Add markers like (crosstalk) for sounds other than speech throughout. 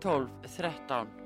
12 13.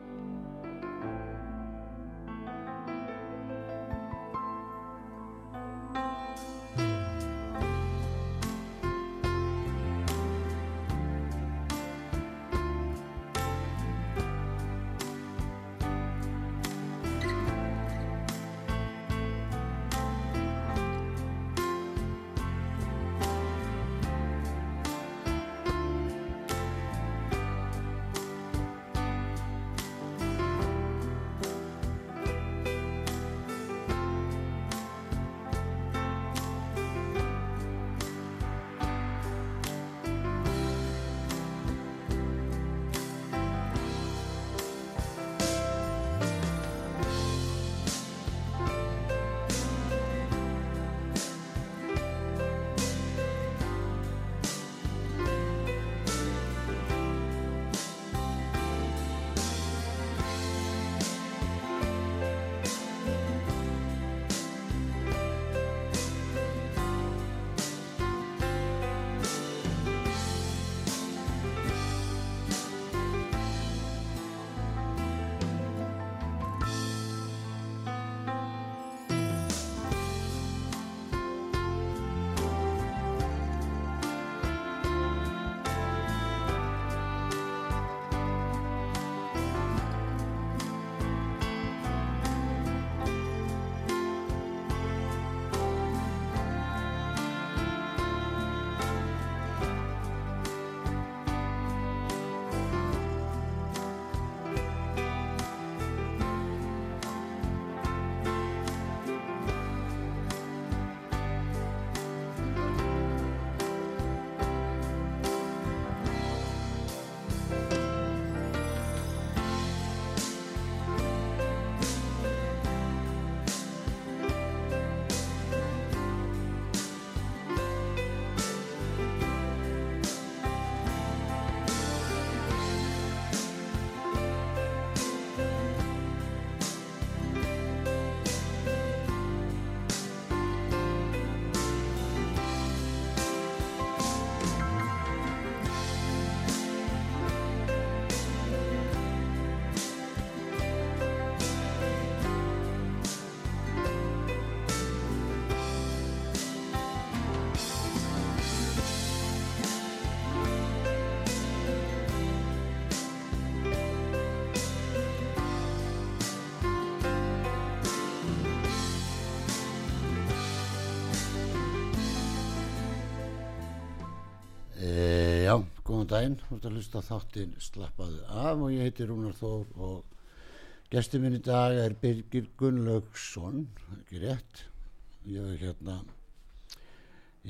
daginn, þú ert að hlusta þáttinn Slappaðu af og ég heiti Rúnar Þór og gestur minn í dag er Birgir Gunnlaugsson, ekki rétt, ég er hérna,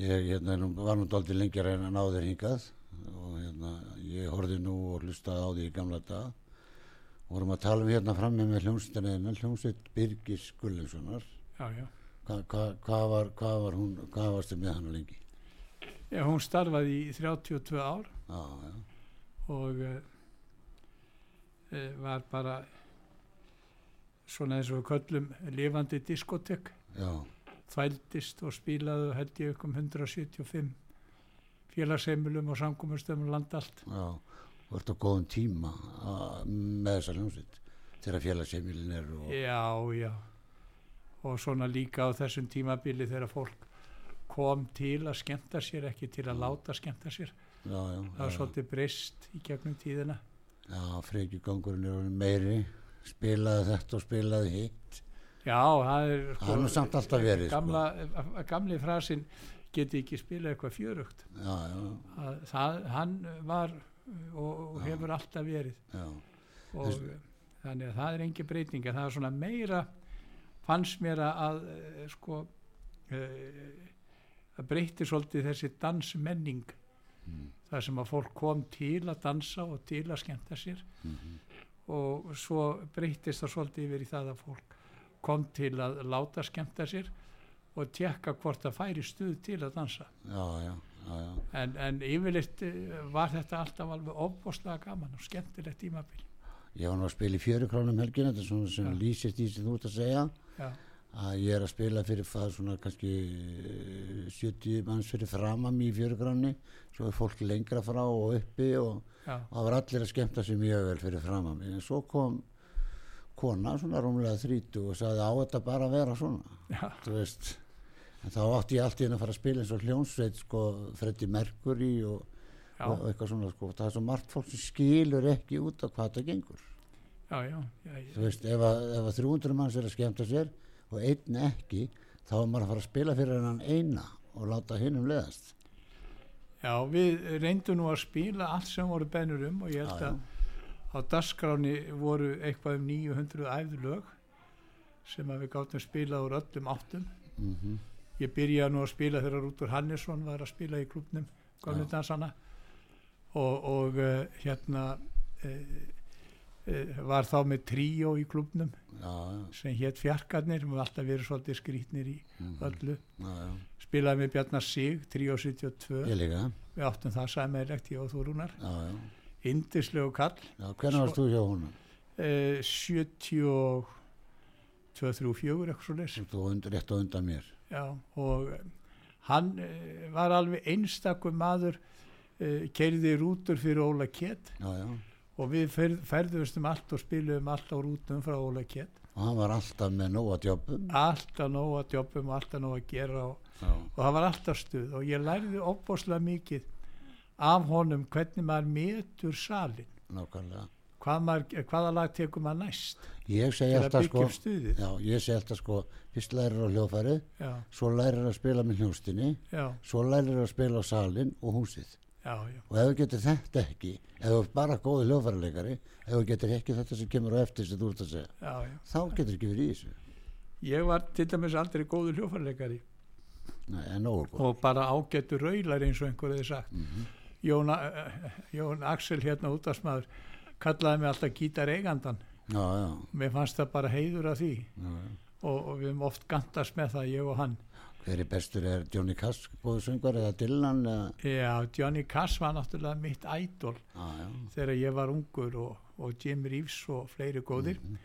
ég hérna, var nú lengi að reyna að ná þér hingað og hérna, ég horfði nú og hlustaði á því í gamla dag og vorum að tala um hérna fram með hljómsveitina, hljómsveit Birgis Gunnlaugssonar, hvað hva, hva var, hva var hún, hvað varstu með hann lengi? Já, hún starfaði í 32 ár Já, já, og uh, var bara svona eins og köllum lifandi diskotek já, þvældist og spilaði og held ég um 175 félagsheimilum og samkomustöfum land allt. Já, þú ert á góðum tíma með þessa hljómsveit þegar félagsheimilin er og, Já, já. Og svona líka á þessum tímabili þegar fólk kom til að skemmta sér ekki til að láta skemmta sér. Já, já, það var svolítið breyst í gegnum tíðina. Já frekjugangurinn er meiri spilaði þetta og spilaði hitt. Já, það er sko, Það er nú samt alltaf verið, sko. gamla, sko. gamli frasin geti ekki spilað eitthvað fjörugt. Já, já, að, það, hann var og, og hefur alltaf verið. Já, og þannig að það er engin breyting en það er svona meira fannst mér að, að eh, sko uh, að breyti svolítið þessi dansmenning. Mm. þar sem að fólk kom til að dansa og til að skemmta sér. Mhm. og svo breytist það svolítið yfir í það að fólk kom til að láta skemmta sér og tjekka hvort það færi stuð til að dansa. Já, já, já, en, en yfirleitt eh, var þetta alltaf alveg ofboslega gaman og skemmtilegt tímabil. Ég var nú að spila í fjöru krónum helgin, þetta er svona sem lýsist í sem þú ert að segja, já, að ég er að spila fyrir það svona kannski eh, 70 manns fyrir framam í fjöru krónni, svo er fólk lengra frá og uppi og, það var allir að skemmta sér mjög vel fyrir framam. En svo kom kona, svona rúmlega þrítu og sagði á þetta bara að vera svona, veist. En þá átti ég allt í henni að fara að spila eins og hljónsveit, sko, Freddy Mercury og, og eitthvað svona, sko. Það er svo margt fólk sem skilur ekki út af hvað það gengur. já, já, já, þú veist, ef að, ef að 300 manns er að skemmta sér og einn ekki, þá er maður að fara að spila fyrir hennan eina og láta hinn um leðast. já, við reyndum nú að spila allt sem voru bennur um og ég held Já, að á dagskráni voru eitthvað um 900 æfðu lög sem að við gáttum spilað úr öllum áttum. Mm ég byrjaði nú að spila þegar Rútur Hannesson var að spila í klubnum og, og uh, hérna uh, var þá með tríó í klubnum já, já, sem hétt fjarkarnir við alltaf verið svolítið skrítnir í mhm, öllu. Já, spilaði með Bjarnar Sig, tríó 72 Ég líka, við áttum það sæmiðlegt ég og Þórúnar. Já, já. indislegu kall. Hvernig varst þú hjá honum? uh, 70 2, 3, 4 eitthvað svo Þú undir, rétt á undan mér. Já, og eh, hann uh, var alveg einstakur maður uh, keiriði rútur fyrir Óla Kett. Já, já. Og við fer, ferðumst um allt og spilum allt á rútum frá Óla Kett Og hann var alltaf með nóga djópum. alltaf nóg að jobbum og alltaf nóg að gera og, og það var alltaf stuð. Og ég lærði opbóslega mikið af honum hvernig maður metur salin nákvæmlega. Hvað maður, hvaða lag tekur maður næst Ég segi alltaf sko, já, ég segi alltaf sko, fyrst lærir á hljófarið, já, svo lærir að spila með hljóstinni, já, svo lærir að spila á salin og húsið. Já, já, og ef þú getur þetta ekki ef þú ert bara góði hljóðfærarleikari ef þú getur ekki þetta sem kemur á eftir sem þú ert að segja, þá getur ekki verið í þessu. Ég var til dæmis aldrei góður hljófarleikari Nei, en nógu góð og bara ágættur raular eins og einhver hefði sagt. Mm Jón, uh, Jón Axel hérna útastmaður kallaði mig alltaf gítar eigandan mér fannst það bara heiður af því. Og, og við höfum oft gandast með það ég og hann hver er bestur er Johnny Cass góðu söngar eða Dylan eða, já, Johnny Cass var náttúrulega mitt ædol já, þegar ég var ungur og, og Jim Reeves og fleiri góðir Mhm.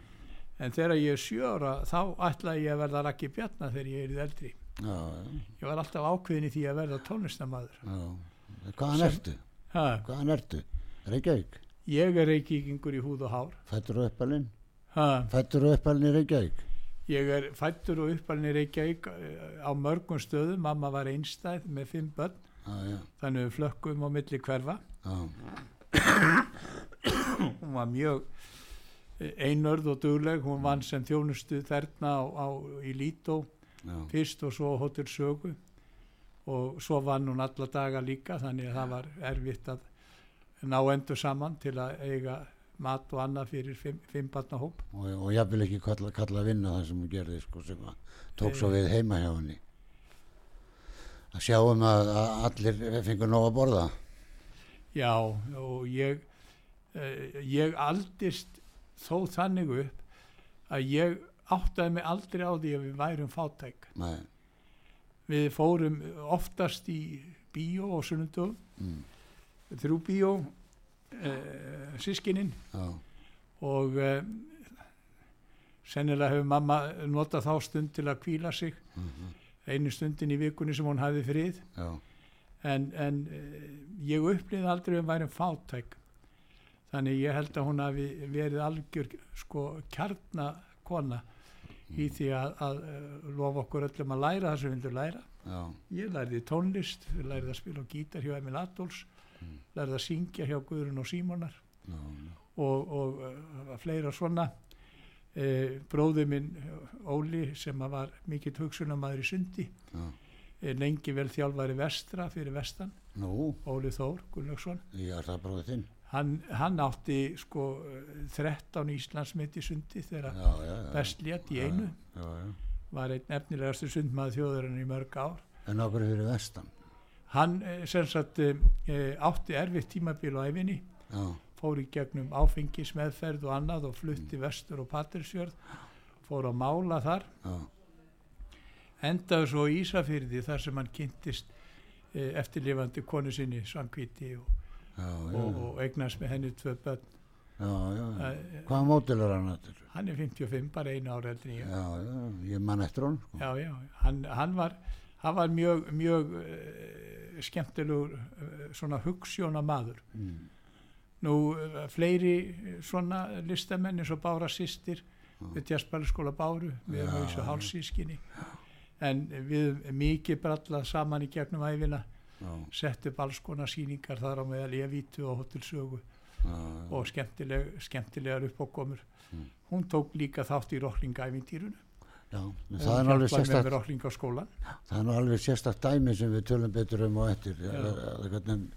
en þegar ég er sjöra þá ætlaði ég að verða Raki Bjarnar þegar ég er eldri já, já, ég var alltaf ákveðin í því að verða tónlistamæður hvaðan ertu? ha, hvaðan ertu? Reykjavík? ég er reykíkingur í húð og hár fættur og uppalinn? ha, fættur og uppalinn í Reykjavík? Ég er fættur og uppalinn í Reykjavík eh, á mörgum stöðum, mamma var einstæð með fimm börn, já, þannig við flökkum á milli hverfa. já, Hún var mjög eh, einörð og dugleg, hún vann sem þjónustu þerna á, á, í Lító fyrst og svo Hotel Sögu. Og svo vann hún alla daga líka, þannig að það var erfitt að ná endur saman til að eiga mat og annað fyrir fimm, fimm barna hóp. og, og ég vil ekki kalla, kalla að vinna það sem hún gerði sko, sem tók svo við heima hjá henni. Að sjáum að, að allir fengur nóg að borða. Já, og ég, uh, ég aldist þó þannig upp að ég áttaði mig aldrei á því að við værum fátæk. Nei, Við fórum oftast í bíó og sunnundum, mm, þrjú bíó, uh, sískinin já, og uh, sennilega hefur mamma notað þá stund til að kvíla sig, mhm, einu stundin í vikunni sem hún hafði frið. já, en, en uh, ég upplýði aldrei að við værum fátæk. Þannig ég held að hún hafi verið algjör sko kjarnakona í því að, að uh, lofa okkur öllum að læra það sem við vildum læra. Já, ég lærði tónlist, við lærði að spila á gítar hjá Emil Adolfs. Mm. Lærði að syngja hjá Guðrun og Símonar já, já, og, og uh, fleira svona. Uh, bróði minn uh, Óli sem var mikill hugsunamaður í sundi já. uh, lengi vel þjálfari vestra fyrir vestan. Óli Þór Gunnlaugsson. Hann, hann átti sko eh, 13 Íslandsmynd í sundi þegar Já, já, já. best létt í einu. var einn efnilegastu sundmaður þjóðurinn í mörg ár. En okkur fyrir vestan hann eh, sem sagt eh, eh, átti erfitt tímabil á æfinni já, fór í gegnum áfengismeðferð og annað og flutti vestur og Patrísjörð fór að mála þar. Já, endaði svo í Ísafyrði þar sem hann kynntist e, eftirlifandi konu sinni Sankviti og, já, og, já, og eignast með henni tvö börn. Já, já. Eh, Hvaða mótil er hann eftir? hann er 55 bara einu ára eldri Já, já, ég man eftir hann sko. já, já, hann, hann var hann var mjög, mjög uh, skemmtilegur uh, svona hugssjóna maður Mm. nú uh, fleiri eh, svona listamenn eins og Bára Sistir við Tjaspælaskóla Báru við erum þessu hálsískinni en við mikið brallað saman í gegnum æfina sett upp alls konar síningar þar á meðal Evítu og Hotelsögu og skemmtileg, skemmtilegar uppákomur. Mm. hún tók líka þátt í rocklingaævintýrunu Já, það er alveg sérstakt það er alveg sérstakt dæmi sem við tölum betur um og eftir. Eh, hvernig,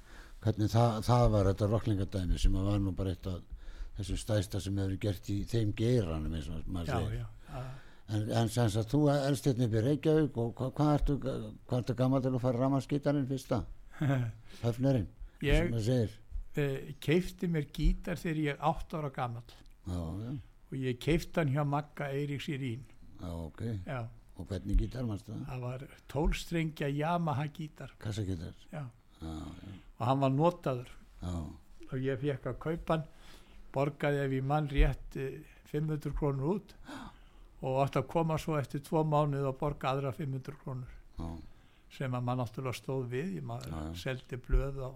hvernig það, það var þetta rocklingadæmi sem var nú bara eitt af þessum stæsta sem hefur gert í þeim geiranum eins og maður segir. en, en sem að þú elst hérna upp í Reykjavík og hvað, hvað ertu, hvað ertu gammal til að fara ramaskítarinn fyrsta? (laughs) Höfnerinn, sem ég maður segir. uh, keifti mér gítar þegar ég er 8 ára gammal og ég keifti hann hjá Magga Eiríks í Rín já, ok. Já, og hvernig gítar mannstu það? það var tólstrengja Yamaha gítar. Kassagítar já. já, já, og hann var notaður. Já, og ég fekk að kaupa hann borgaði ef ég mann rétt eh, 500 krónur út. (gasps) Og átti að koma svo eftir tvo mánuð og borga aðra 500 krónur. Já, sem að mann náttúrulega stóð við ég maður seldi blöð á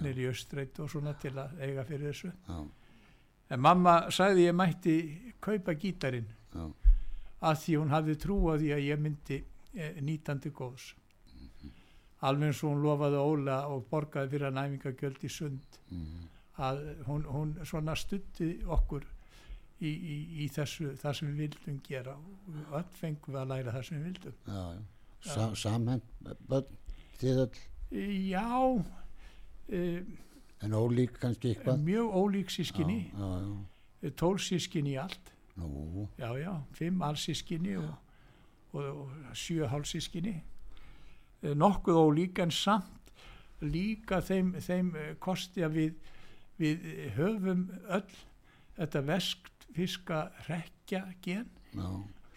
nýri östreit og svona til að eiga fyrir þessu. Já, en mamma sagði ég mætti kaupa gítarinn. Já, að því hún hafði trú á því að ég myndi eh, nýtandi góðs. Alveg eins og hún lofaði Óla og borgaði fyrir að næfingagjöld í sund mhm, að hún, hún svona stutti okkur í, í, í þessu það sem við vildum gera. Og öll fengum við að læra það sem við vildum. Já, já. Sa, börn, þið öll? Já e, en ólík kannski eitthvað? mjög ólík sískinni já, já, já, tól sískinni í allt nú, já já, fimm allsískinni og, og, og sjö hálsískinni Eh, nokkuð ólík en samt líka þeim, þeim eh, kosti að við, við höfum öll þetta veskfiska rekja gen já.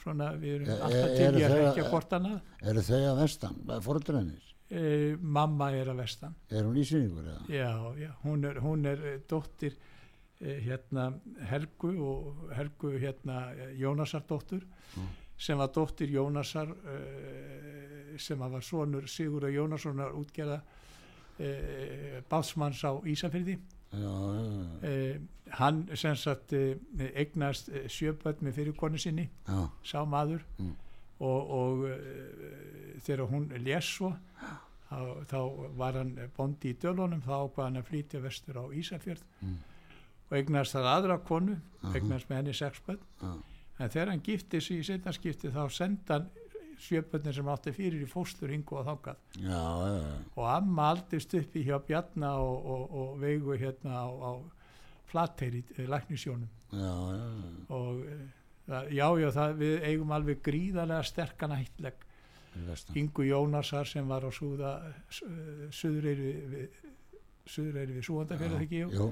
Svona við erum E- alltaf e- til eru í að rekja hvort annað. eru þau að vestan, fóröldrænir e, mamma er að vestan. Er hún ísýningur eða? já, já, hún er, hún er eh, dóttir hérna Helgu og Helgu hérna eh, Jónasar dóttur Mm. sem var dóttir Jónasar e, sem var sonur Sigur Jónassonar útgerða e, bátsmanns á Ísafyrði já, já, já, hann sem sagt eignast sjöböld með fyrirkonu sinni já, sá maður Mm. og, og þegar hún les svo þá, þá var hann bondi í dölunum þá ákvað hann að flytja vestur á Ísafjörð Mm. Og eignast það aðra konu Aha. eignast með henni sex bönn já, en þegar hann gifti sig í setnarskipti þá senda hann sjöböndin sem átti fyrir í fóstur yngu og já, já. og amma aldist uppi hjá Bjarna og, og, og veigu hérna á, á flatteir í eh, læknisjónum já, já. og eh, það, já, það, við eigum alveg gríðarlega sterkan ættleg Fyrir vestan. Ingu Jónasar sem var á Súða Suðureyri við Suðureyri við Súðandafjörðu ekki jú. Jú,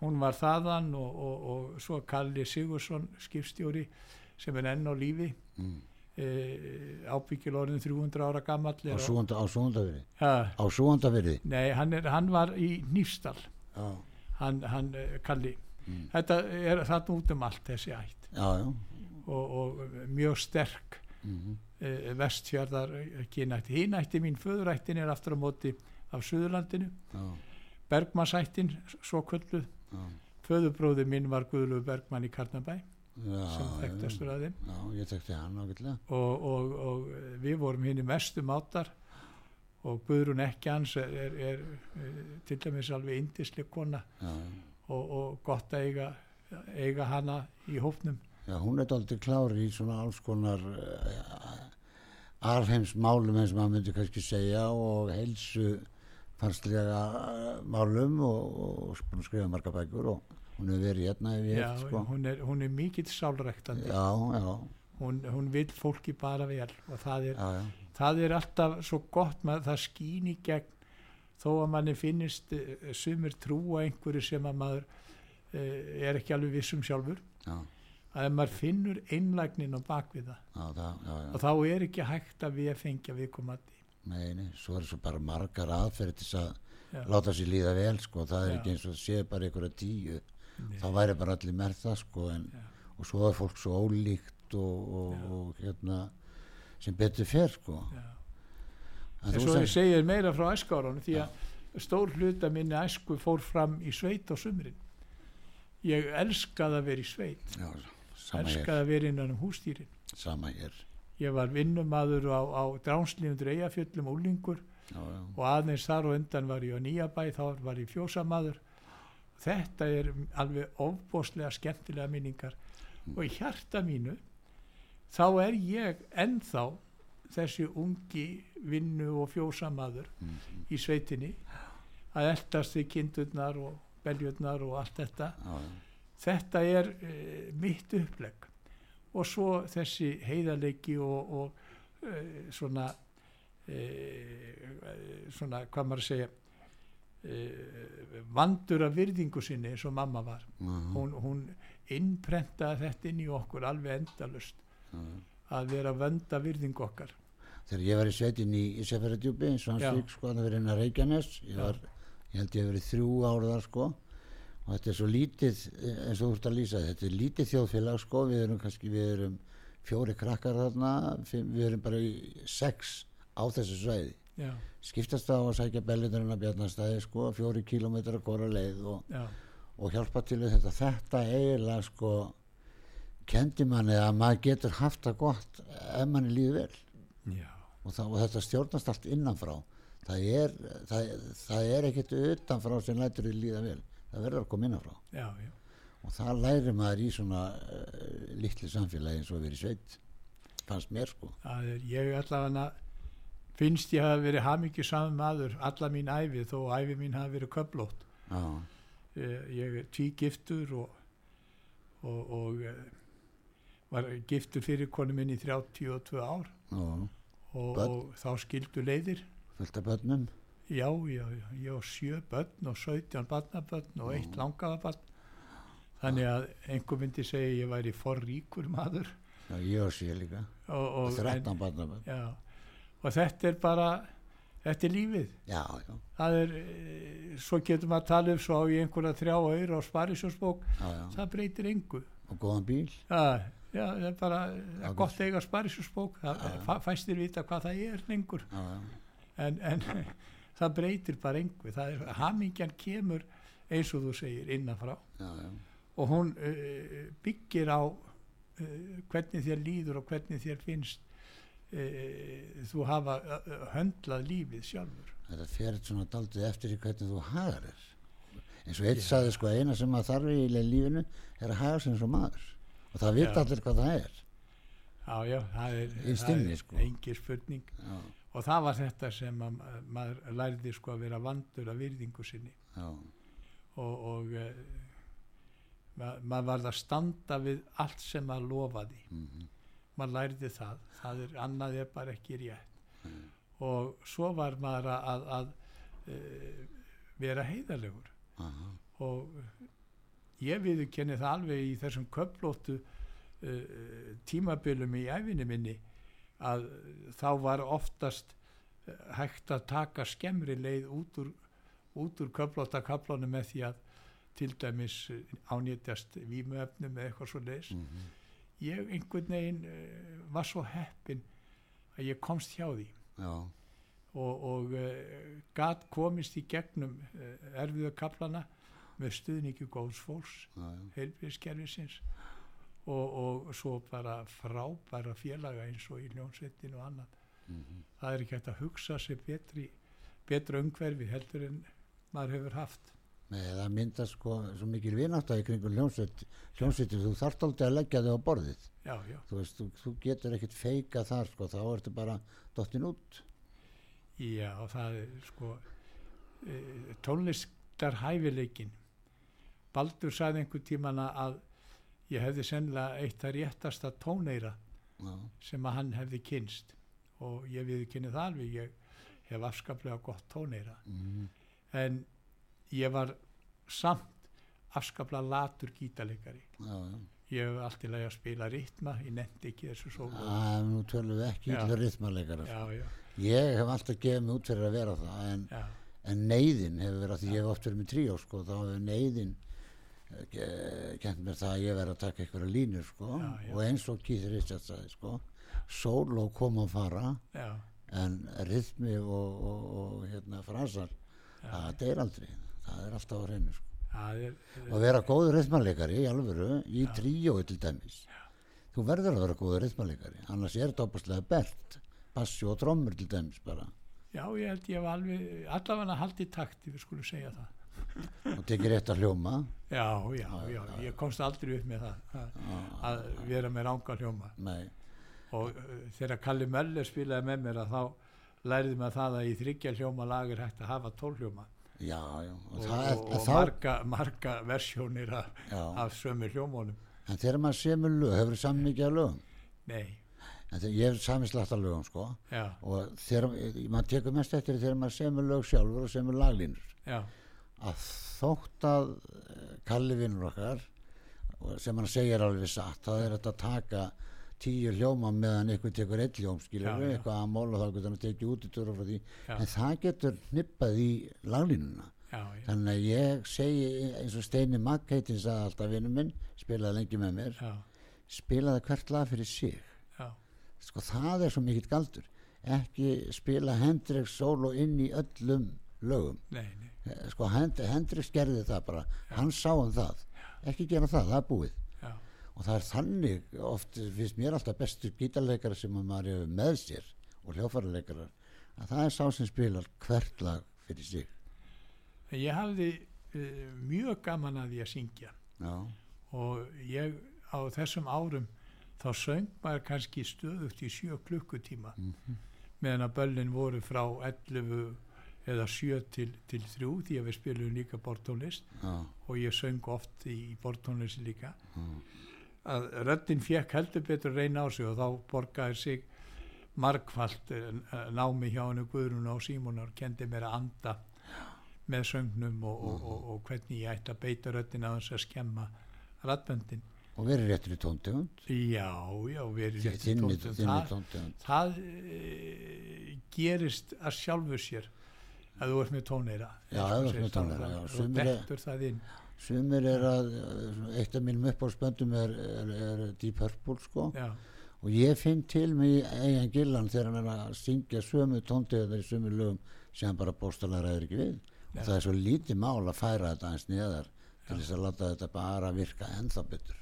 hún var þaðan og, og, og svo Kalli Sigursson skipstjóri sem er enn á lífi. Mm. e, ábyggil orðin 300 ára gamall á er á- súandaveri nei, hann, er, hann var í Nýfstall hann, hann eh, Kalli. Mm. þetta er þarna út um allt þessi ætt. Já, já. Og, og mjög sterk mm e, vestfjörðar kynætti hínætti mín föðurættin er aftur á móti af Suðurlandinu. Já, Bergmannsættin svo kvölduð föðubróði minn var Guðlu Bergmann í Karnabæ já, sem þekktastur að þeim. Já, ég þekkti hann ágætlega. Og, og, og við vorum hinn í mestu mátar og Guðrún ekki hans er, er, er, er til dæmis alveg indisleg kona og, og gott að eiga, eiga hana í hópnum. Já, hún er aldrei klári í svona alls konar uh, alheimsmálum eins og maður myndi kannski segja og heilsu farslega málum og, og að skrifa marga bækur og hún hefur verið hérna ef ég Já, hef sko. hún, er, hún er mikill sálrektandi já, já, hún, hún vil fólki bara vel og það er, já, já, það er alltaf svo gott með það skín í gegn. Þó að manni finnist uh, sumir trúa einhverju sem að maður uh, er ekki alveg vissum sjálfur. Já, að maður finnur einlægnin á bakvið það já, það, já, já. og þá er ekki hægt að við fengja viðkomandi Nei, nei, svo er svo bara margar aðferði til þess Já. að láta sér líða vel sko, það er Já. ekki eins og sé bara einhverja tíu, Nei. þá væri bara allir með það sko, en, Já. og svo er fólk svo ólíkt og, og, Já. og hérna sem betur fer sko Já. en svo ég sagði- segir meira frá æskárunum því að stór hluta minni æsku fór fram í sveit á sumrin ég elskaði að vera í sveit já, elskaði að vera innan um hústýrin sama hér ég var vinnumadur á, á dránslífundur eigafjöllum úlingur já, já, og aðeins þar og undan var ég á nýjabæ þá var ég fjósamaður. Þetta er alveg ofbóslega skemmtilega minningar. Og í hjarta mínu þá er ég ennþá þessi ungi vinnu og fjósamaður Mhm. í sveitinni. Að eldast við kindurnar og beljurnar og allt þetta. Já, já. þetta er e, mitt upplegg og svo þessi heiðarleiki og, og e, svona e, svona hvað maður að segja e, vandur af virðingu sinni eins og mamma var. Mhm. hún, hún innprentaði þetta inn í okkur alveg endalust Já, já. að vera að vönda virðingu okkar. Þegar ég var í sveitin í Ísafjörðardjúpi eins og hans lík sko, það verið inn að Reykjanes ég, var, ég held ég hef verið þrjú ár þar sko og þetta er svo lítið eins og þú ert að lýsa þetta er lítið þjóðfélag sko. Við erum kannski við erum fjóri krakkar þarna við erum bara í sex á þessu sveiði já, skiptast á að sækja belliturinn að bjarnastæði sko fjóri kílómetra hvora leið og, og hjálpa til þetta. Þetta eiginlega sko kendi manni að maður getur haft það gott ef manni líður vel. Og, það, og þetta stjórnast allt innanfrá. Það er, það, það er ekkert utanfrá sem lætur því líða vel það verður að koma innanfrá já, já. og það lærir maður í svona uh, litli samfélagi eins og verið sveit fannst mér sko. Það er, ég allavega finnst ég hafa verið hamingi saman maður alla mín æfi þó æfi mín hafa verið köflótt. Já, Eh, ég er tvígiftur og, og, og eh, var giftur fyrir konu minn í 32 ár. Já, og, og þá skildu leiðir. Fullt af börnum já, já, já, ég á sjö börn og 17 barnabörn og eitt langafabarn þannig að einhver myndi segja ég væri forríkur maður. Já, ég og sér líka. Og, og, 13 barnabörn. Já, og þetta er bara þetta er lífið. Já, já, það er, e, svo getur maður að tala um svo á ég einhverja þrjá auður á já. það breytir engu. Og góðan bíl. Já, já, það er bara Já, gott að eiga sparisjósbók það fæstir vita hvað það er já, en, en það breytir bara engu það er, hamingjan kemur eins og þú segir innanfrá já, já. og hún uh, byggir á uh, hvernig þér líður og hvernig þér finnst uh, þú hafa höndlað lífið sjálfur þetta fer svona daldið eftir í hvernig þú hagar þér eins og eitt Já. sagði sko eina sem maður þarf í lífinu er að haga eins og maður og það Já. allir hvað það er já, já, það er, það er sko. engin spurning já, og það var þetta sem að, ma- maður lærði sko að vera vandur af virðingu sinni. Já, og, og uh, ma maður varð að standa við allt sem maður lofaði. Mhm, maður lærði það. Það er annað er bara ekki rétt. Og svo var maður að, að, að uh, vera heiðarlegur. Aha, og ég viðurkenni það alveg í þessum köflóttu uh, tímabilum í æfinni minni að þá var oftast uh, hægt að taka skemmri leið út úr, úr köflótta kaplanum með því að til dæmis uh, ánýtjast vímuefnum eða eitthvað svo leiðis mhm, ég einhvern veginn uh, var svo heppin að ég komst hjá því. Já, og, og gat komist í gegnum erfiðu kaplana með stuðningi góðs fólks heilbíðskerfisins og, og svo bara frábæra félaga eins og í ljónsveitin og annað. Mhm, það er ekki hægt að hugsa sér betri betra umhverfi heldur en maður hefur haft. Nei, það myndast sko svo mikil vinátt í kringum hljómsveit hljómsveitir, þú þarft aldrei að leggja þig á borðið. Já, já, þú veist, þú, þú getur ekkert feika þar sko, þá ertu bara dottin út. Já, það er sko e, tónlistar hæfileikin Baldur sagði einhver tíman að ég hefði sennilega eitt að réttasta tóneira já, sem að hann hefði kynst og ég við kynni það alveg ég hef afskaplega gott tóneyra mm, en ég var samt afskaplega latur já. ég hef allt í lagi að spila ritma ég nefndi ekki þessu sólu Að, nú tölum við ekki já, já, ég hef alltaf gefið mig út fyrir að vera það en, en neyðin hefur verið að því ég hef oft verið með tríó sko, þá hefur neyðin kent mér það að ég verið að taka einhverja línur sko, Já, já. og eins og Keith Richards sagði sko, sóló kom að fara já, en rithmi og, og, og hérna fransar það deyr aldrei, það er alltaf á hreinu sko. er, og vera góður rithmanleikari í alvöru í tríói til dæmis. Þú verður að vera góður rithmanleikari annars er þetta opaslega bert. Bassi og trommur til dæmis bara. Já, ég held ég hef alveg allavega haldið takti, við skulum segja það og tekir rétt að hljóma. Já, já, já, ég komst aldrei upp með það að, að vera með ranga hljóma. Nei, og uh, þegar Kalli Möller spilaði með mér að þá læriði maður það að í þryggja hljóma lag er hægt að hafa tólhljóma já, já. Og, og, það er, og, þá, marga, marga versjónir af, já, af sömu hljómónum en þegar maður semur lög hefur saman mikið af lögum? Nei, en þegar ég hef sami slatt af lögum sko. Já, og þegar maður tekur mest eftir þegar maður semur lög sjálfur og semur laglínur. Já, að þótt að eh, Kalli vinnur okkar sem hann segir alveg satt það er að taka tíu hljóma meðan einhver tekur eitt hljóm skilur Já, við, eitthvað að móla þá getur hann tekið út í törur frá því. Já. en það getur hnippað í laglínuna. Já, já, þannig að ég segi eins og Steini Magg heitin sagði alltaf vinnu minn spilaði lengi með mér já, spilaði hvert lag fyrir sig. Já, sko það er svo mikill galdur. Ekki spila Hendrix solo inn í öllum lögum. Nei, nei sko Hend Hendrix gerði það bara. Hann sá um það, ekki gera það, það er búið. Já, og það er þannig oft finnst mér alltaf bestu gítarleikara sem að maður hefur með sér og hljófarleikara að það er sá sem spilar hvert lag fyrir sig. Ég hafði uh, mjög gaman að að syngja. Já, og ég á þessum árum þá söng maður kannski stöðugt í sjö klukkutíma. Meðan að böllin voru frá 11 eða 7 til, til 3 því að við spilum líka bortónlist já, og ég söng oft í, í bortónlist líka. Að röddinn fekk heldur betur reyna á sig og þá borgaði sig margfalt eh, námi hjá hennu Guðrún og Símonar kendi mér að anda með söngnum og, og, og, og hvernig ég ætti að beita röddinn að þess að skemma raddböndin og verið réttur í tóntegund? Já, já, verið rétt í þinni það, tóntegund. það e, gerist að sjálfu sér að þú ert með tóneyra. Já, þú ert með tóneyra, já. Sumir er- sumir er að eitt af mínum uppáhaldsböndum er, er, er Deep Purple sko. Já, og ég finn til mig í eigin gillan þegar hann er að syngja sömu tóntegar í sömu lögum sem bara bóstalega ræður ekki við. Og það er svo lítið mál að færa þetta eins neðar til þess að láta þetta bara virka ennþá betur.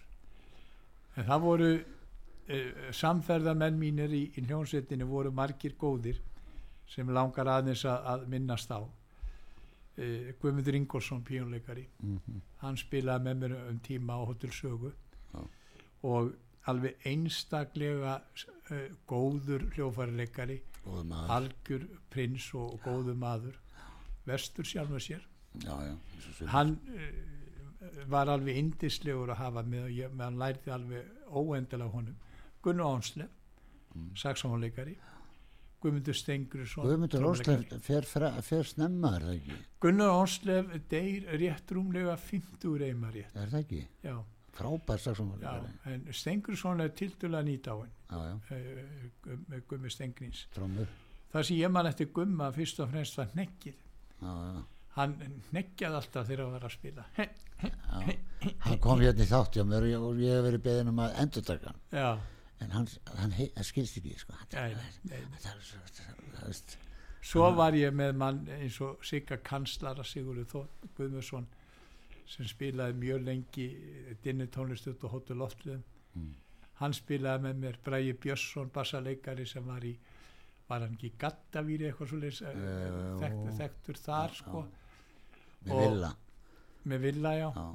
En það voru e, samferðamenn mínir í, í hljónsettinu voru margir góðir sem langar aðeins að, að minnast á. E, Guðmundur Ingolson píjónleikari mm hann spilaði með mér um tíma á Hotel Sögu. Já. og alveg einstaklega uh, góður hljófærileikari góð maður. Algjör prins og, og góður maður. Vestur sjálf með sér. Já, já, hann uh, var alveg indislegur að hafa með og hann lærði alveg óendilega honum. Gunnar Ánslev Mm. saxónleikari Guðmundur Stengruðsson Guðmundur. Ósleif fer, fer, snemma er það ekki? Gunnar Ánslev deyr rétt rúmlega 50 reyma rétt. Er það ekki? Já, frábær saxónleikari en Stengruðsson er tildulega nýtáin já, já, uh, Gummi Stengrins trómur það sem ég man eftir Gumma fyrst og fremst var nekkið já, já, hann nekkjaði alltaf þegar hann var að spila. Já. hann kom hérna í þátt hjá mér og ég, hef verið beðin um að endurtaka hann. Já, en hann, hann, hei- skilst ekki sko. hann, nei, nei, það er svo Svo var ég með mann eins og Sigga Kanslara Sigurður Þór Guðmundsson sem spilaði mjög lengi dinni tónlistuð og hóttu loftliðum. Mm. Hann spilaði með mér Bræði Björnsson, bassaleikari sem var í, var hann ekki gattavíri eitthvað svo leys, Jú. þekkt, þekktur þar sko, með Og- villa með Villa já, já,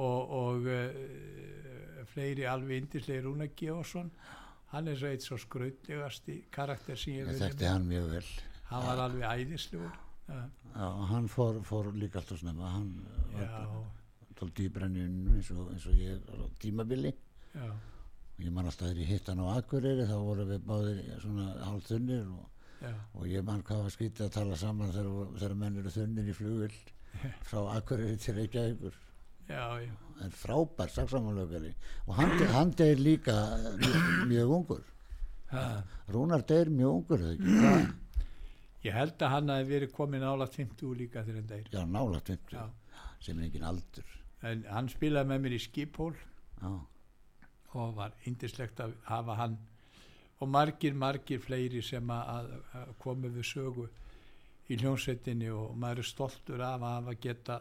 og, og uh, fleiri alveg indislegir Rúna Geosson, hann er svo eitt svo skrautlegasti karakter sem ég þekkti hann mjög vel. Hann var alveg æðislegur. Já, já, hann fór, fór líka alltaf snemma. Hann já, tól dýbrenninu eins eins og ég á tímabili. Já. ég man alltaf þegar ég hitt hann á Akureyri þá voru við báðir svona hálf þunnir og og ég mann hvað var skrítið að tala saman þegar, þegar menn eru þunnir í flugvill frá Akureyri til Reykjavíkur já, já, en frábær saksamanlögari og hann, hann deyr líka mjög, mjög ungur. Ha, Rúnar deyr mjög ungur ég held að hann hafi verið komin ála 50 líka þegar hann deyr. Já, nála 20 Já. sem er engin aldur. En hann spilaði með mér í skiphól já, og var indislegt að hafa hann og margir, margir fleiri sem að, að komu við sögu í hljónsettinni og maður er stoltur af að hafa geta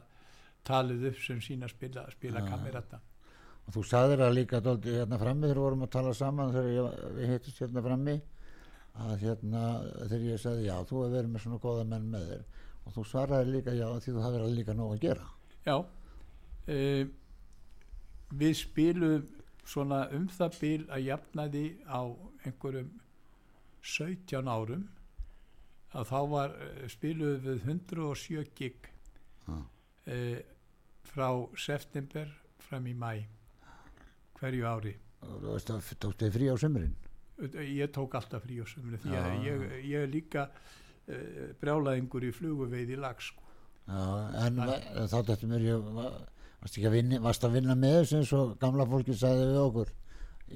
talið upp sem sína spila, spila Já. kamerata og þú sagðir það líka dálítið hérna frammi þegar við vorum að tala saman þegar ég, við hittist hérna frammi að hérna þegar ég sagði já þú hefur verið með svona góða menn með þér og þú svaraði líka já því þú hafði líka nóg að gera Já uh, við spilum svona um það bil að jafnaði á einhverjum 17 árum að þá var uh, spiluðum við 107 gig Já. Uh, frá september fram í mæ hverju ári. Tókst þið frí á sömurinn ég tók alltaf frí á sömurinn því að ég, ég er líka uh, brjálaðingur í fluguveið í lag sko. en þá að vinna, varst að vinna með þessu eins og gamla fólki sagði við okkur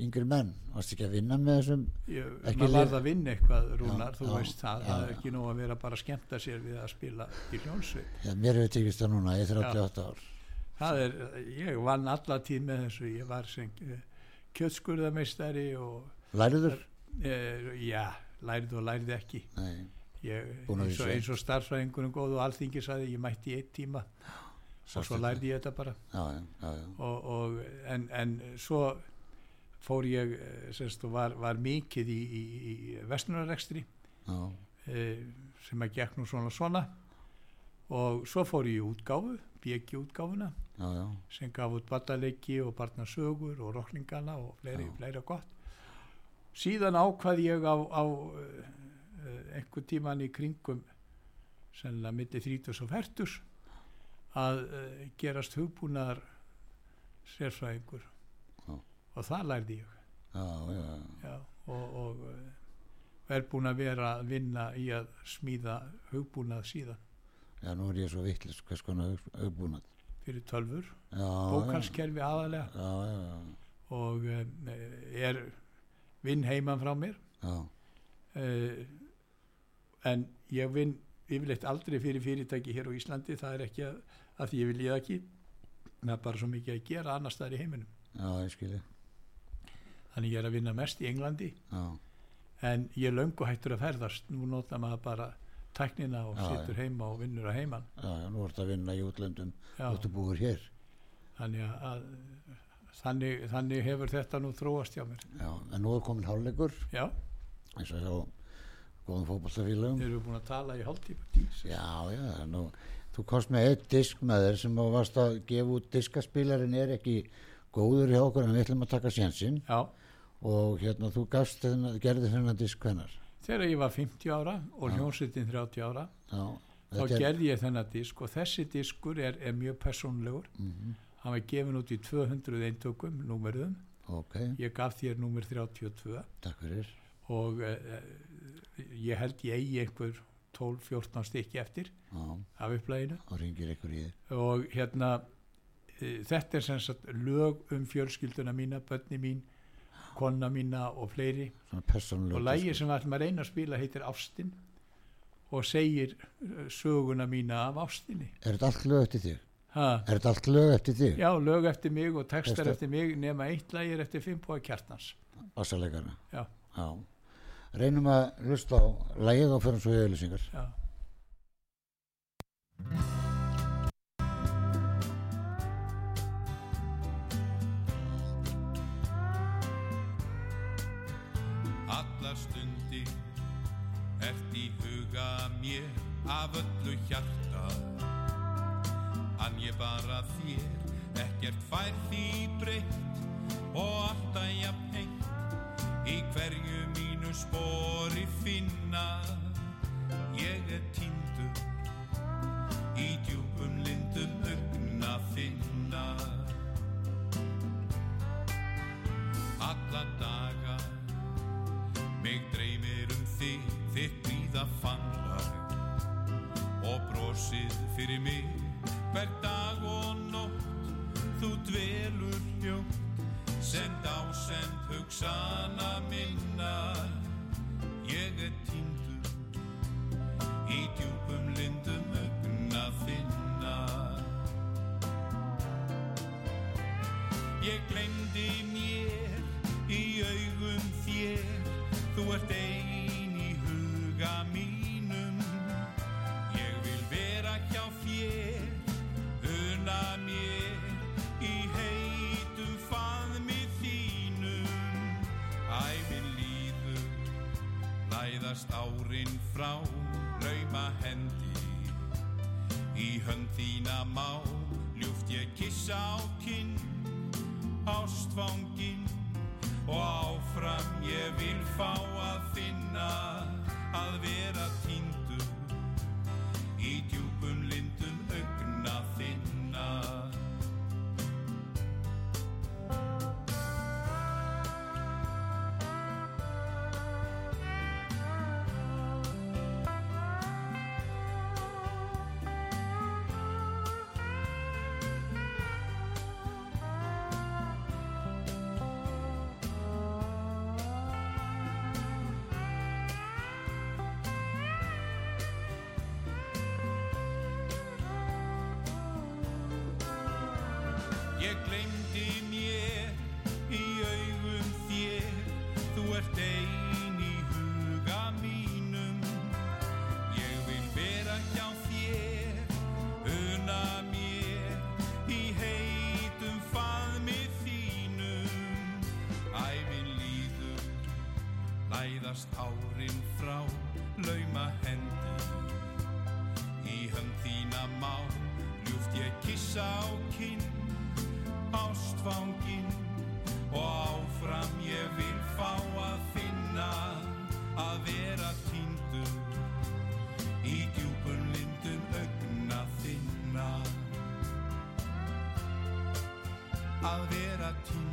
yngri menn, varst ekki að vinna með þessum? Ég, maður varð að vinna eitthvað rúnar, Já, þú já, veist það, já, það er ekki nóg að vera bara að skemmta sér við að spila í hljónsveit já, mér hefur tekist það núna í 38 ár. Það er, ég vann alla tíð með þessu, ég var uh, kjötskurðameistari og læriður? uh, já, lærið og lærið ekki. Ég, eins, og, eins og starfsfræðingunum góð og alþingi saði ég mætti í eitt tíma. Og svo lærði ég þetta bara. Já, já, já, já. og, og, en, en svo fór ég eh, semst, var, var mikið í, í, í vestnunarekstri já. eh, sem að gekk nú svona svona og svo fór ég í útgáfu bjöki útgáfuna já, já. sem gaf út badaleiki og barnasögur og rokningana og fleiri, Já. fleira gott síðan ákvað ég á, á uh, einhver tíman í kringum sennilega milli 30 og 40 að uh, gerast hugbúnaðar sérfræðingur. Og það lærði ég. Já, já, já. og, og uh, er búin að vera að vinna í að smíða hugbúnað síðan. Já, nú er ég svo vitlis hvers konar auðbúnað. fyrir tölfur, Já, bókalskerfi aðalega og um, er vinn heiman frá mér. Uh, en ég vinn yfirleitt aldrei fyrir fyrirtæki hér á Íslandi. Það er ekki að, að því ég vil ég ekki. Það er bara svo mikið að gera annars staðar í heiminum. Já, ég skilji. Þannig ég er að vinna mest í Englandi. Já, en ég er löngu hættur að ferðast. Nú nota maður bara tæknina og Já, situr heima og vinnur að heiman. Já, já, nú ertu að vinna í útlöndum, Já, þú búið hér. þannig að, þannig, þannig hefur þetta nú þróast hjá mér. Já, en nú er komin hálfleikur, já, eins og hjá góðum fótballtafélagum. við erum búin að tala í hálftíma. Já, já, nú, þú komst með eitt disk með þér sem varst að gefa út diskaspilarinn er ekki góður hjá okkur en við ætlum að taka sénsinn. Já, og hérna þú gafst þennan, gerði þennan disk hennar. þegar ég var 50 ára og Já. hljónsettin 30 ára Já, þá er- gerði ég þennan disk og þessi diskur er, er mjög persónlegur Mhm, hann var gefin út í 200 eintökum númerðum, Ok, ég gaf þér númer 32 takk fyrir. og uh, ég held ég eigi einhver 12-14 stykki eftir Já, af upplæginu og og hérna uh, þetta er sem sagt lög um fjölskylduna mína, börni mín konna mína og fleiri og lægið sem við ætlum að reyna að spila heitir Ástin og segir uh, söguna mína af Ástinni Er þetta allt lög eftir þig? ha, Er þetta allt lög eftir þig? já, lög eftir mig og textar Textar. eftir mig nema eitt lægir eftir Fimpóa Kjartans Bassalegarna. já, Já. Reynum að hlusta á lægið og fyrir svo í auðlýsingar. já hjarta. Ann ég bara þér ekkert fær því breytt og alltaf jafn heitt í hverju mínu spori finna. Ég er týndur í djúpum lindum augna finna fyrir mig læðast árin frá lauma hendi í hönd þína má. Ljúft ég kissa á kinn ástfangin og áfram ég vil fá Læðast árin frá. Lauma hendi Í hönd þína má. Ljúft ég kissa á kinn ástfangin og áfram ég vil fá að finna að vera týndur í djúpun lindum augna þinna. Að vera týndur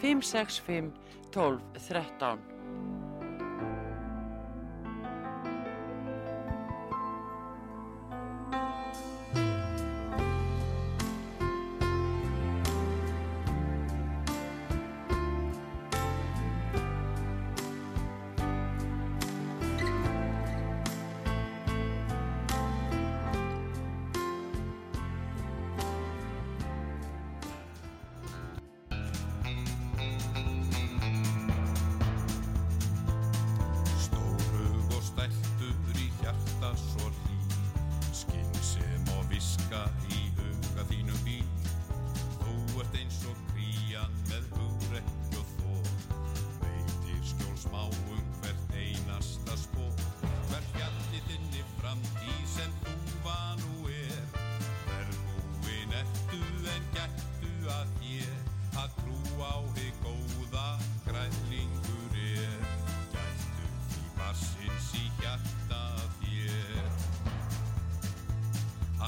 565 12 13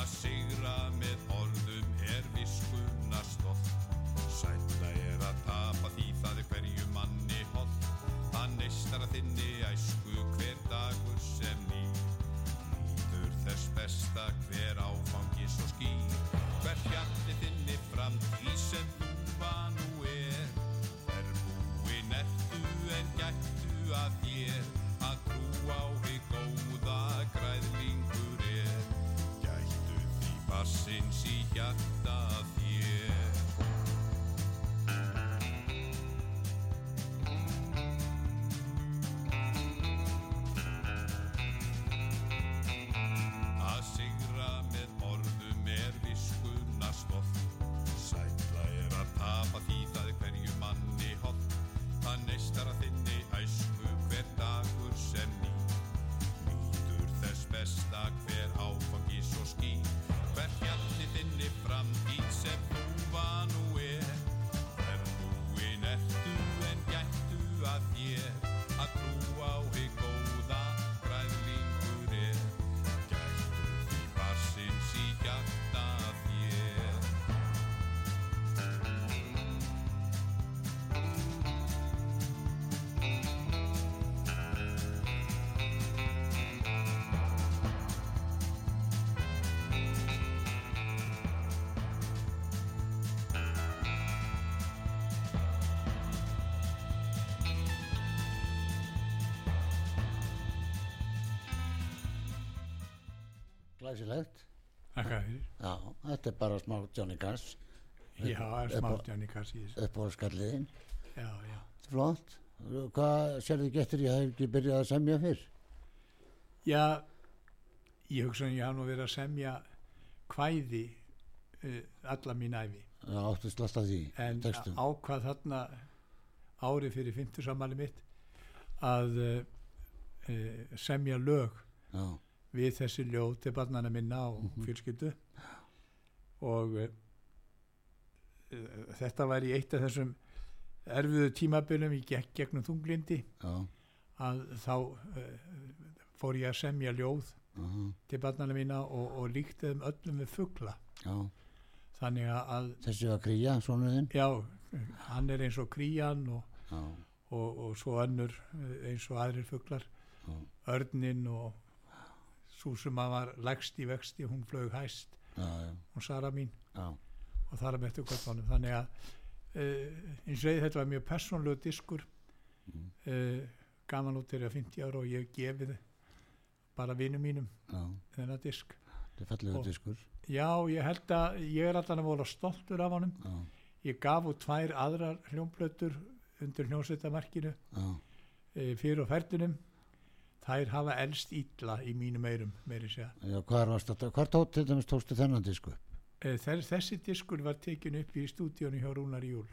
Að sigra með orðum er viskuna stolt Sætla er að tapa því það er hverju manni holt Það neistar að þinni æsku hver dagur sem ný Nýður þess besta hver áfangi svo skýr. Hver hjalli þinni framtíð sem þú var nú er. Verbúin ertu en gættu að þér Að trú á Passins í hjarta. Glæsilegt. Þakka fyrir. Já, þetta er bara smá Johnny Cash Já, það er upp á- smátt Janni Kassi í þessu. upp á skalliðin. Já, já. Flott. Hvað sérðu getur ég hef ekki byrjað að semja fyrr? Já, ég hugsa að ég hafa nú verið að semja kvæði uh, alla mín æfi. Já, áttu slast að því, En textum. ákvað þarna árið fyrir 50 sammæli mitt að uh, uh, semja lög Já, við þessi ljóð til barnana minna og Mhm. fjölskyldu. Og uh, þetta var í eitt af þessum erfiðu tímabilum í gegn, gegnum þunglindi já, að þá uh, fór ég að semja ljóð já, til barnana mína og, og líkti þeim öllum við fugla. Já. þannig að Þessi var kría, svonuðinn. já, hann er eins og krían og, og, og svo önnur eh, eins og aðrir fuglar. Já, örnin og svo sem að var lægst í vexti hún flög hæst, já, já, hún Sara mín. Já, og þar að mestu kvöldmánum þannig að uh, eins og þetta var mjög persónlegu diskur. Mm. uh, gaman út þegar ég var 50 ára og ég gefið bara vinum mínum já. þennan disk. Er Og- diskur. já, ég held að ég er allan að vola stoltur af honum. Já, ég gaf út tvær aðrar hljómblötur undir hljómsveitamarkinu já, e, fyrir og ferðunum þær hafa elst illa í mínum eirum meiri segja. Já? Hvar tótt til dæmis tókstu þennan disku? e, þess, þessi diskur var tekin upp í stúdíónu hjá Rúnar Júl.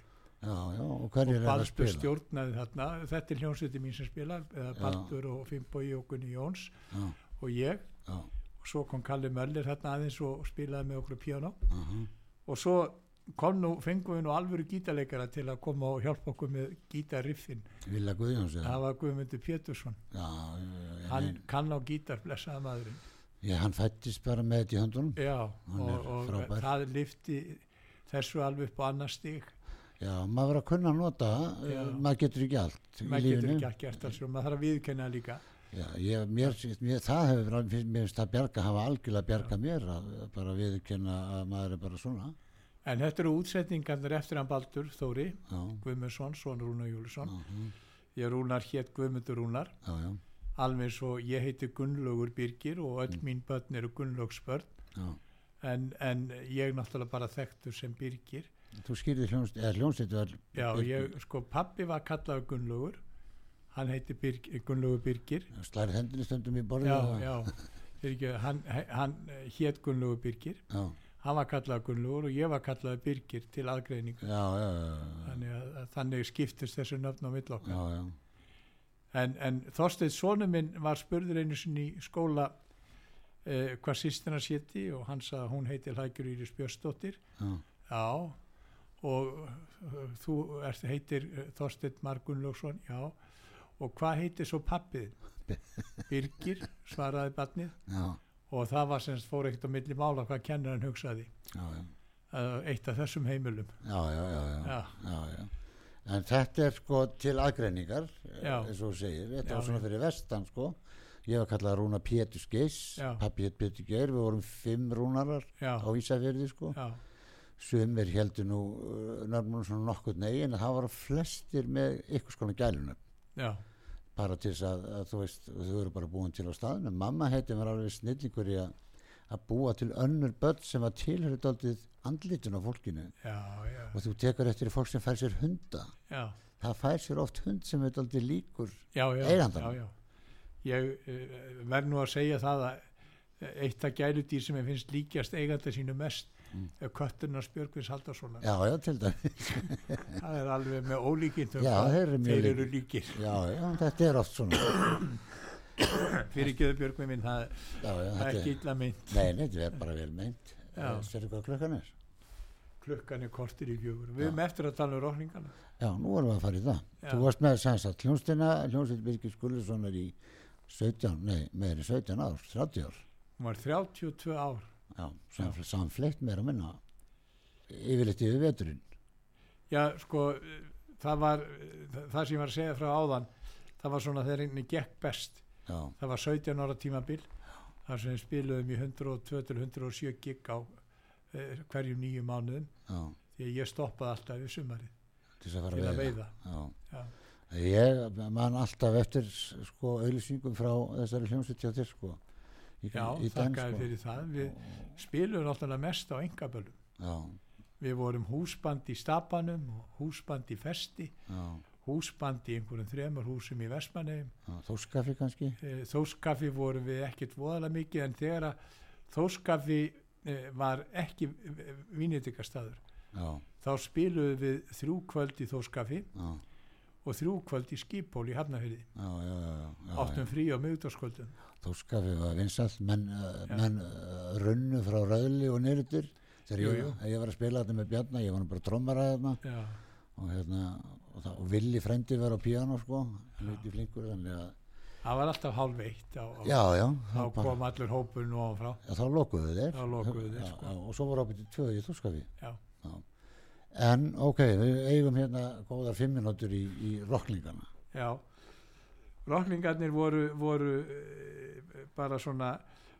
Já, já, og hverjir og er að Baldur spila? stjórnaði þarna. Þetta er hljómsveiti mín sem spilar eða. Baldur og Fimbogi og Gunni Jóns Já, og ég. Já, og svo kom Kalli Möller þarna aðeins og spilaði með okkur piano aha, og svo kom nú, fengum við nú alvöru gítarleikara til að koma og hjálpa okkur með gítarriffin. Villa Guðjóns það var Guðmundur Pétursson. Já, já, hann hann, kann á gítar blessaða maðurinn. Já, hann fættist bara með þetta í höndunum. já, og, og það lifti þessu alveg upp á annar stig. Já, maður verður að kunna að nota, Já. uh, maður getur ekki allt maður getur ekki allt gert alls og maður þarf að viðkenna líka. Já, ég, mér, mér, það hefur, mér finnst það bjarga, hafa algjörlega bjarga mér að bara viðurkenna að maður er bara svona. en þetta eru útsetningarnir eftir hann Baldur Þóri Guðmundsson, son Rúnar Júlusson já, ég Rúnar hétt Guðmundur Rúnar. Já, já, alveg svo ég heiti Gunnlaugur Birgir og öll mín börn eru Gunnlaugsbörn. En, en ég náttúrulega bara þekktur sem Birgir. Þú skýrði hljónst, eða hljónstættu var... já, ég, sko pappi var kallaður Gunnlaugur. Hann heiti Birgir, Gunnlaugur Birgir. Slærið hendinni stundum í borðið. já, já, Birgir, hann, hann hétt Gunnlaugur Birgir. Já, hann var kallaður Gunnlaugur og ég var kallaður Birgir til aðgreiningu já, já, já, þannig að, þannig skiptist þessu nöfn á mill okkar. Já, já, en, en Þorsteinn sonu minn var spurður einu sinni í skóla eh, hvað sýstina séti og hann sagði að hún heiti Lækjur Íris Björnsdóttir. Já, já og uh, þú ert, heitir uh, Þorsteinn Mar Gunnlaugsson já. Og hvað heitir svo pappið (laughs) Birgir svaraði barnið. Já, og það var semst fór ekkert á milli mála hvað kennarinn hugsaði. Já, já, uh, eitt af þessum heimilum. Já, já, já, já. En þetta er sko til aðgreiningar, eins og þú segir, þetta var svona fyrir vestan sko. Ég var kallað Rúna Pétur Já. pappi hétt Pétur Geir, við vorum fimm rúnarar já, á Ísafjörði sko. já, Sumir heldur nú uh, nörnum svona nokkur negin, en það var flestir með ykkur skona gælunum. Bara til þess að, að þú veist, þau eru bara búin til á staðinu. Mamma heiti mér alveg snillingur í að að búa til önnur börn sem að tilhörðu aldrei andlitun á fólkinu. Já, já, og þú tekur eftir fólk sem fær sér hunda. Já, það fær sér oft hund sem er aldrei líkur já. ég uh, verð nú að segja það að eh, eitt af gæludýr sem ég finnst líkjast eiganda sínu mest Mm. er köttunars Björgvins Haldarssonar já, já, til dæmis. (laughs) Það er alveg með hvað þeir eru líkir. já, þetta er oft svona (coughs) (coughs) fyrir geðu Björgvin minn, það er ekki er, illa mynd nei, þetta er bara vel Já. sérðu hvað klukkan er? Klukkan er kortir í fjögur. Við erum eftir að tala um rókningana já, nú erum við að fara í það. Já. þú varst með sem sagt hljónstina hljónsveit Birgir Skullissonar í 17, nei, meiri 17 ár 30 ár, hún var 32 ár. Já, sam, samfleitt meira að minna yfirleitt yfir veturinn. Já sko það var það sem ég var að segja frá áðan það var svona þegar henni gekk best já, það var 17 ára tímabil þar sem spiluðum í 102 til 107 gig á eh, hverjum nýju mánuðum. Já, því að ég stoppaði alltaf við sumarið til að til að veiða. veiða. Já. Já. Ég man alltaf eftir sko auðlýsingum frá þessari hljómsveit hjá þér sko í, Já, í þakkaði fyrir það. Við spilum náttúrulega mest á engaböllum Já, við vorum húsband í Stapanum og húsband í Festi. Já, húsband í einhverjum þremur húsum í Vestmanneum já, þóskafi kannski? Þóskafi vorum við ekkert voðalega mikið en þegar að þóskafi eh, var ekki vínitikastæður Já, þá spiluðum við þrjú kvöld í þóskafi já, og þrjú kvöld í skipól í já, áttum frí á miðugdagskvöldum Þóskafi var vinsall menn, menn runnu frá Röðli og Nýrutur þegar ég, ég var að spila þetta með Bjarna ég var bara trommara þarna. Já, og hérna og, það, og Willi frendi var á píano sko hann veit í flinkur þannig að það var alltaf hálf eitt á, á, já, já, þá það bara, kom allur hópurinn ofan frá já, þá lokuðu þeir. Þá lokuðu þeir, sko. og svo var ábyrðið tvö í Þóskafi já, En ok, við eigum hérna góðar fimm minútur í, í rocklingana. já. Rocklingarnir voru, voru eh, bara svona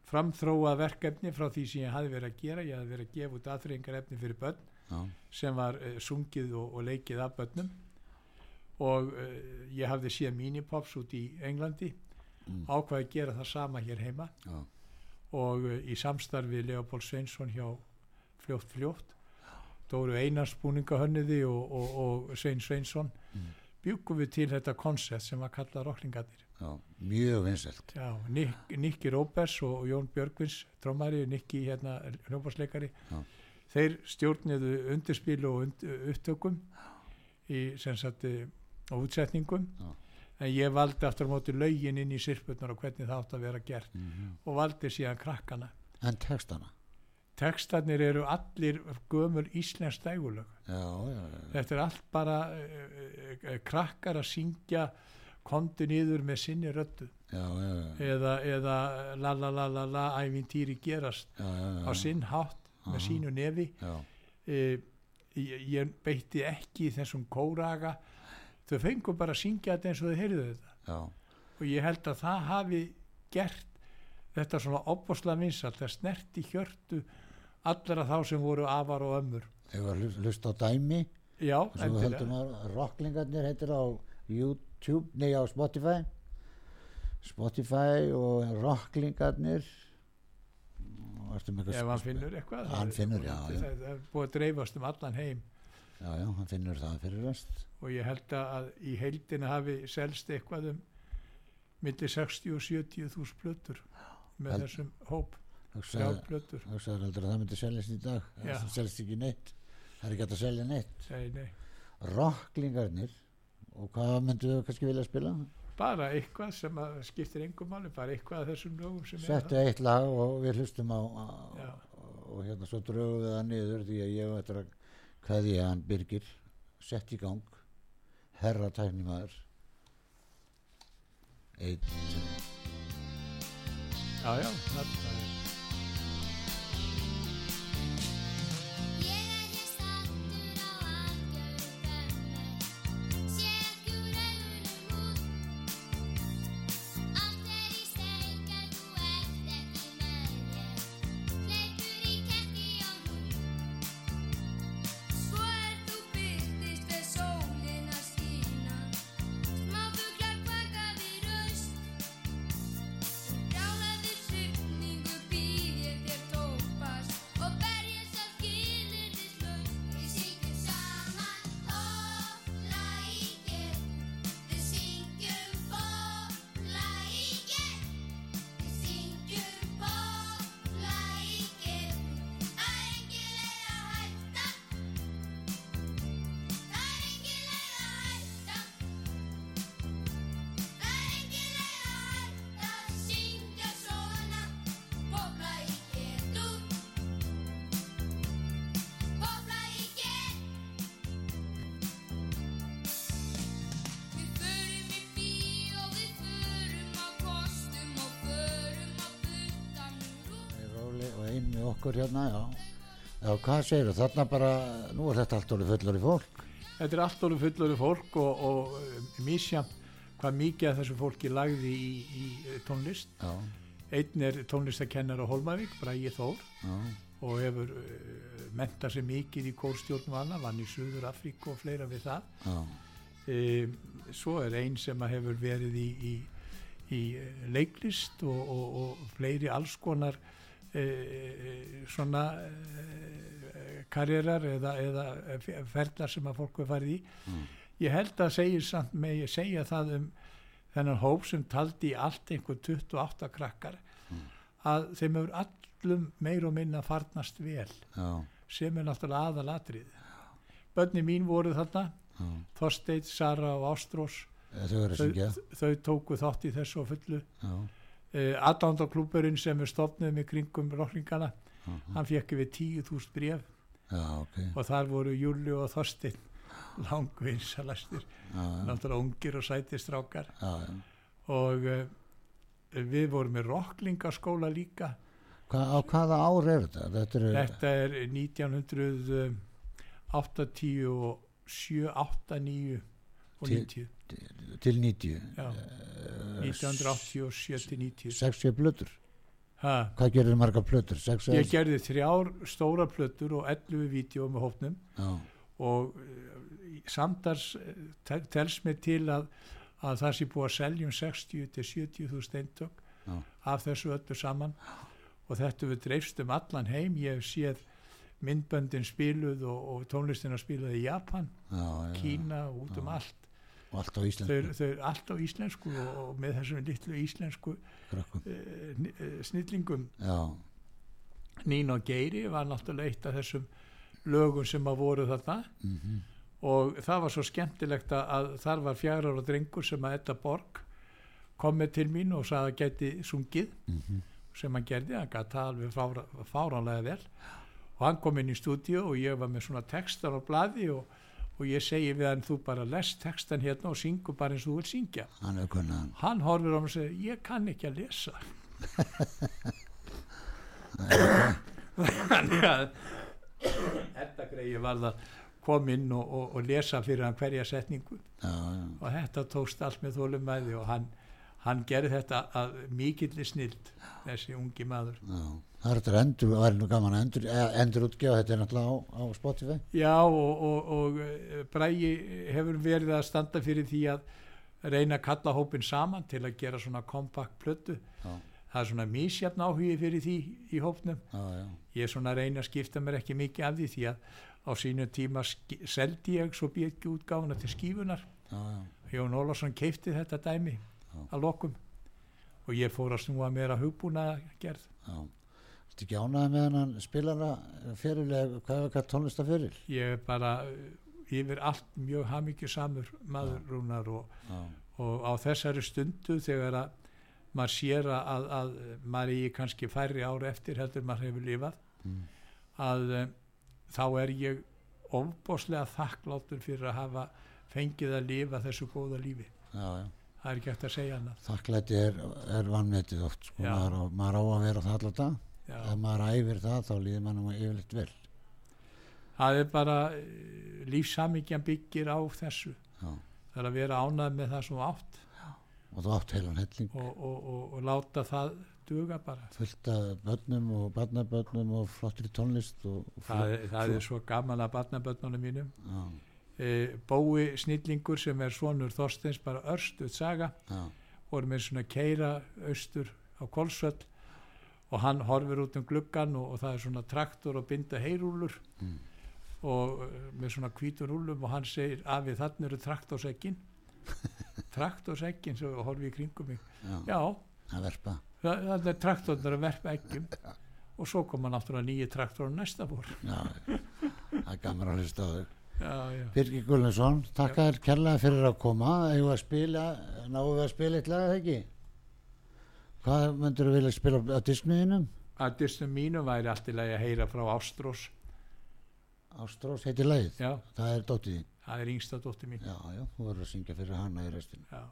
framþróa verkefni frá því sem ég hafi verið að gera. Ég hafi verið að gefa út aðfreyingar efni fyrir börn Já, sem var uh, sungið og, og leikið af börnum og uh, ég hafði séð minipops út í Englandi Mm. ákvaði að gera það sama hér heima já, og uh, í samstarfi Leopold Sveinsson hjá Fljótt Fljótt Dóru Einars búningahönniði og, og, og Svein Sveinsson Mm. bjúkum við til þetta koncept sem var kallað Rocklingarnir já, mjög vinsælt. Já, Nick, Nicky Róbers og Jón Björgvins trómari, Nicky hérna hljóparsleikari. Þeir stjórniðu undirspil og und, upptökum í eh, og útsetningum. Já. en ég valdi aftur á móti lögin inn í sirpurnar og hvernig það átt að vera gert Mm og valdi síðan krakkana. En textana? tekstarnir eru allir gömul íslensk já, þetta er allt bara uh, uh, krakkar að syngja kontu niður með sinni röddu. Já, já, já, eða, eða la la la la la ævintýri gerast á sinn hátt með sínu nefi. E, ég, ég beitti ekki þessum kóraga. Þau fengu bara að syngja þetta eins og þau heyrðu þetta. Já, og ég held að það hafi gert þetta svona opbosla vinsalt það snerti hjörtu allra þá sem voru afar og ömmur. Þegar var hlust á dæmi. Já, og svo endilega. höldum að rocklingarnir heitir á YouTube, nei á Spotify. Spotify og rocklingarnir ef hann finnur eitthvað Hann finnur, já, já. það er búið að dreifast um allan heim. Já, já, hann finnur það fyrir rest. Og ég held að í heildina hafi selst eitthvað um millir 60 og 70 þús plötur með Held- þessum hóp. Að það myndi seljast í dag. Það seljast ekki neitt. Það er ekki hægt að selja neitt. Nei, nei. rocklingarnir og hvað myndu við kannski vilja spila bara eitthvað sem skiptir engum máli bara eitthvað af þessum lögum sem settu eitt lag og við hlustum á, á og hérna svo drögum við það niður því að ég var að kveðja hann Birgir. Sett í gang. Herra tæknimaður. Eitt já, já, það er okkur hérna, já. Já, hvað segir þú? Þarna bara, nú er þetta allt orðið fullorðið fólk. Þetta er allt orðið fullorðið fólk og, og misjant hvað mikið af þessu fólki lagði í, í uh, tónlist. Já, Einn er tónlistakennar á Holmavík, Bræði Þór já, og hefur uh, mentað sér mikið í kórstjórnum hana, vann í Suður Afríku og fleira við það. E, svo er einn sem hefur verið í, í, í eh, leiklist og, og, og fleiri alls konar e, svona e, karriérar eða, eða ferðlar sem að fólk er farið í. Ég held að segja, samt með ég segja það um þennan hóp sem taldi í allt einhver 28 krakkar að þeim hefur allum meir og minna farnast vel já, sem er náttúrulega aðalatrið. Bönni mín voru þarna já. Þorsteinn, Sara og Ástrós. Þau eru þau, tóku þátt í þessu fullu. Já, uh, Aðdándaklúburinn sem er stofnuð með kringum rockringana hann fekk yfir 10.000 bref já, ok. og þar voru Júli og Þorsteinn langvinsalastir já, náttúrulega ungir og sætistrákar já, já. og uh, við vorum með rocklingaskóla líka. Hva, á hvaða ár er þetta? Þetta eru, þetta er 1987 8, 9 og Til- 90 til 90. já, 1987 til 90 60 plötur. ha Hvað gerir marga plötur? 6 Ég gerði þrjár stóra plötur og 11 vídeo með hópnum Já, og uh, samtals uh, tel- telst mér til að, að það sé búið að selja um 60 til 70 þúsund eintök Já. af þessu öllu saman og þetta við dreifst um allan heim ég hef séð myndböndin spiluð og, og tónlistina spiluð í Japan, já, já. Kína og út um allt Og allt á Íslandi. þau eru allt á íslensku og, og með þessum litlu íslensku uh, snillingum. Já, Nín og Geiri var náttúrulega eitt af þessum lögum sem að voru þarna. Mhm, og það var svo skemmtilegt að, þar var fjagrar og drengur sem að Edda Borg kom með til mín og sagði að geti sungið mhm, sem hann gerði, hann gæti alveg fáránlega vel. Og hann kom inn í stúdíu og ég var með svona textar á blaði og, og ég segi við hann þú bara lest textan hérna og syngur bara eins og þú vil syngja. Hann hann horfir á mig og segir ég kann ekki að lesa. (laughs) Þannig að þetta greiði var að kom inn og, og, og lesa fyrir hann hverja setningu. Já, já, og þetta tókst allt með þólumæði og hann, hann gerði þetta að mikilli snild þessi ungi maður. Já. Það er endur, það er nú gaman að endur, eh, endur útgefa, þetta er náttúrulega á, á Spotify. já og, og, og eh, Bragi hefur verið að standa fyrir því að reyna að kalla hópin saman til að gera svona kompakt plötu. Já, það er svona misjafn áhugi fyrir því í hópnum. Já, já, ég er svona að reyna að skipta mér ekki mikið af því því að á sínu tíma seldi ég svo bjöggi útgáfuna til skífunar. Jón Ólafsson keipti þetta dæmi að lokum. Og ég fór að snúa mér að hugbúna gerð já. Þetta ekki ánæði með hennan spilara fyrirlega, hvað er hvað tónlista fyrir? ég er bara yfir allt mjög hamingju samur maður rúnar og, Já, og á þessari stundu þegar að maður sér að, að, að maður er kannski færri ári eftir heldur maður hefur lifað Mm. að um, þá er ég ofbóslega þakklátur fyrir að hafa fengið að lifa þessu góða lífi já, já. það er ekki eftir að segja annað Þakklæti er, er vannmetið oft, sko, maður maður á að vera það alltaf það. Ef maður æfir það, þá líður mann um yfirleitt vel. það er bara lífsamíkjan byggir á þessu. Já. það er að vera ánæð með það sem átt. Og þú átt heilan helling, og, og, og, og láta það duga bara. Fullt af börnum og barnabörnum og flottri tónlist og, og það, er- það er svo gaman að barnabönnunum mínum. Já, e, Bói Snillingur sem er svonur Þorsteins bara örstuð saga já, voru með svona keira austur á Kolsvöll og hann horfir út um gluggan og, og það er svona traktor og binda heyrúlur Mm. og uh, með svona hvítur rúlum og hann segir að við þannig eru traktorsekkin (laughs) traktorsekkin svo horfi í kringum mig. Já, já, að verpa. þannig er traktornar að verpa ekkim (laughs) og svo koma náttúrulega nýju traktor næsta Já, það er gaman að hlusta á þau. Birgir Gullnesson, takk þér kærlega fyrir að koma. Eða að spila, náðu að spila eitt lag, eða ekki? Hvað myndur þú vilja spila á diskmiðinum? að dystum mínu væri allt í lagi að heyra frá Ástrós Ástrós heitir lagið. já, Það er dóttið þín. það er yngsta dóttir mín Já, já, þú verður að syngja fyrir hana í restinu. já.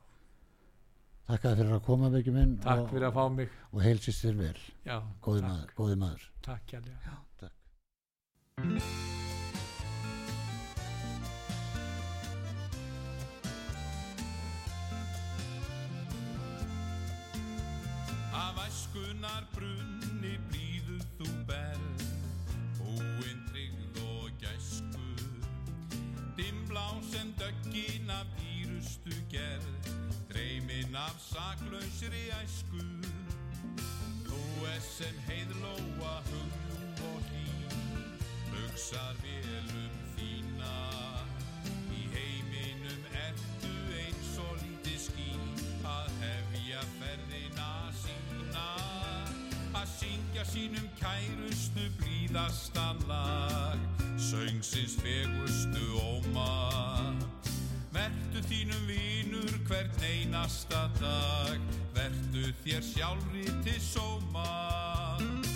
Takk að fyrir að koma vekki minn takk og, fyrir að fá mig og heilsist þér vel já, góði maður, góði maður. takk kærlega. Já, takk. Af æskunar brunni blíðu þú berð, búinn tryggð og gæsku. Dimblá sem döggin af dýrustu gerð, dreymin af saklausri æsku. Þú er sem heiðlóa hugljúf og hlý, hugsar vel um þína. Syngja sínum kærustu blíðastan lag, söngsins fegustu óma. Vertu þínum vinur hvern einasta dag, vertu þér sjálfri til sóma.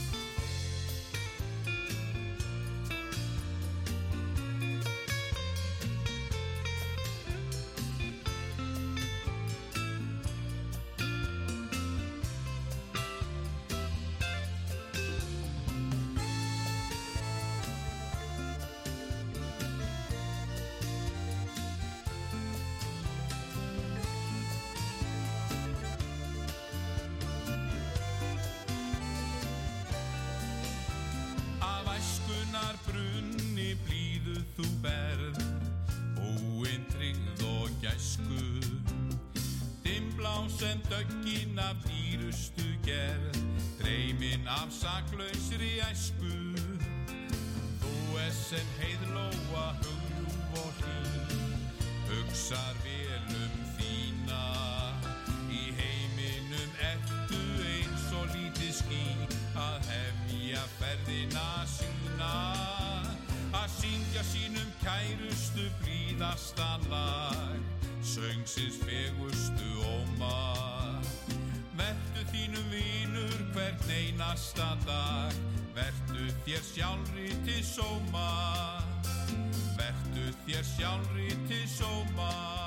Ferðina sína. Að syngja sínum kærustu blíðasta lag, söngsins fegustu óma. Vertu þínum vinur hvern einasta dag, vertu þér sjálfri til sóma. Vertu þér sjálfri til sóma.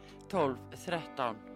12 13